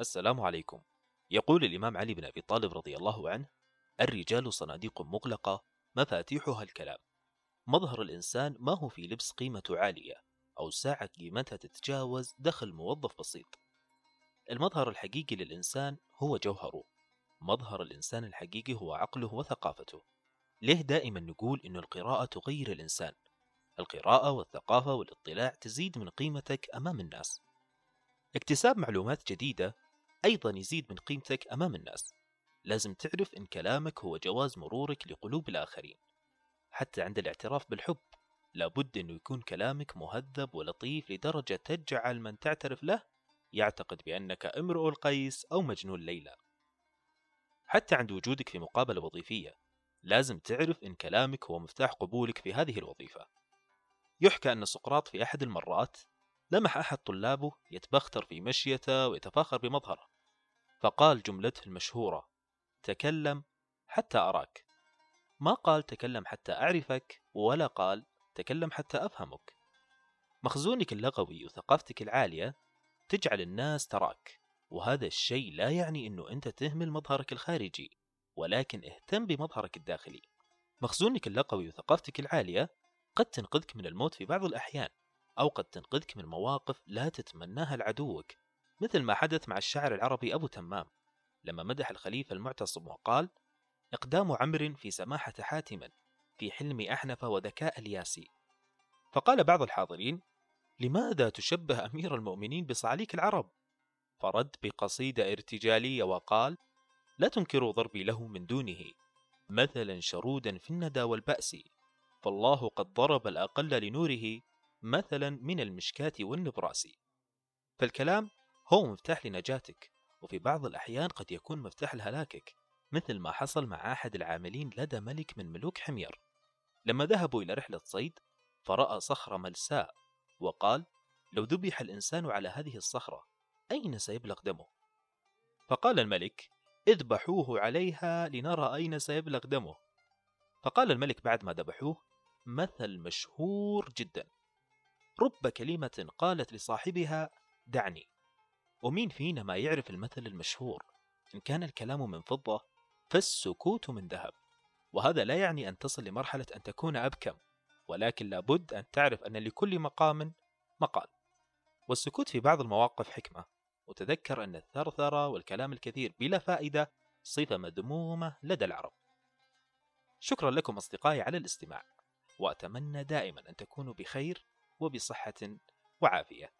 السلام عليكم. يقول الإمام علي بن أبي طالب رضي الله عنه الرجال صناديق مغلقة مفاتيحها الكلام. مظهر الإنسان ما هو في لبس قيمته عالية أو ساعة قيمتها تتجاوز دخل موظف بسيط. المظهر الحقيقي للإنسان هو جوهره. مظهر الإنسان الحقيقي هو عقله وثقافته. ليه دائما نقول إن القراءة تغير الإنسان؟ القراءة والثقافة والاطلاع تزيد من قيمتك أمام الناس. اكتساب معلومات جديدة أيضا يزيد من قيمتك أمام الناس. لازم تعرف إن كلامك هو جواز مرورك لقلوب الآخرين. حتى عند الاعتراف بالحب لابد أنه يكون كلامك مهذب ولطيف لدرجة تجعل من تعترف له يعتقد بأنك امرؤ القيس أو مجنون ليلى. حتى عند وجودك في مقابلة وظيفية لازم تعرف إن كلامك هو مفتاح قبولك في هذه الوظيفة. يحكى أن سقراط في أحد المرات لمح أحد طلابه يتبختر في مشيته ويتفاخر بمظهره. فقال جملته المشهورة تكلم حتى أراك. ما قال تكلم حتى أعرفك ولا قال تكلم حتى أفهمك. مخزونك اللغوي وثقافتك العالية تجعل الناس تراك وهذا الشيء لا يعني أنه أنت تهمل مظهرك الخارجي ولكن اهتم بمظهرك الداخلي. مخزونك اللغوي وثقافتك العالية قد تنقذك من الموت في بعض الأحيان أو قد تنقذك من مواقف لا تتمناها لعدوك مثل ما حدث مع الشاعر العربي أبو تمام. لما مدح الخليفة المعتصم وقال إقدام عمر في سماحة حاتم في حلم أحنف وذكاء الياسي. فقال بعض الحاضرين لماذا تشبه أمير المؤمنين بصعاليك العرب؟ فرد بقصيدة ارتجالية وقال لا تنكروا ضربي له من دونه مثلا شرودا في الندى والبأس. فالله قد ضرب الأقل لنوره مثلا من المشكاة والنبراس. فالكلام هو مفتاح لنجاتك وفي بعض الأحيان قد يكون مفتاح لهلاكك مثل ما حصل مع أحد العاملين لدى ملك من ملوك حمير. لما ذهبوا إلى رحلة صيد فرأى صخرة ملساء وقال لو ذبح الإنسان على هذه الصخرة أين سيبلغ دمه؟ فقال الملك اذبحوه عليها لنرى أين سيبلغ دمه. فقال الملك بعد ما ذبحوه مثل مشهور جدا. رب كلمة قالت لصاحبها دعني. ومين فينا ما يعرف المثل المشهور؟ إن كان الكلام من فضة فالسكوت من ذهب. وهذا لا يعني أن تصل لمرحلة أن تكون أبكم ولكن لابد أن تعرف أن لكل مقام مقال. والسكوت في بعض المواقف حكمة. وتذكر أن الثرثرة والكلام الكثير بلا فائدة صفة مذمومة لدى العرب. شكرا لكم أصدقائي على الاستماع وأتمنى دائما أن تكونوا بخير وبصحة وعافية.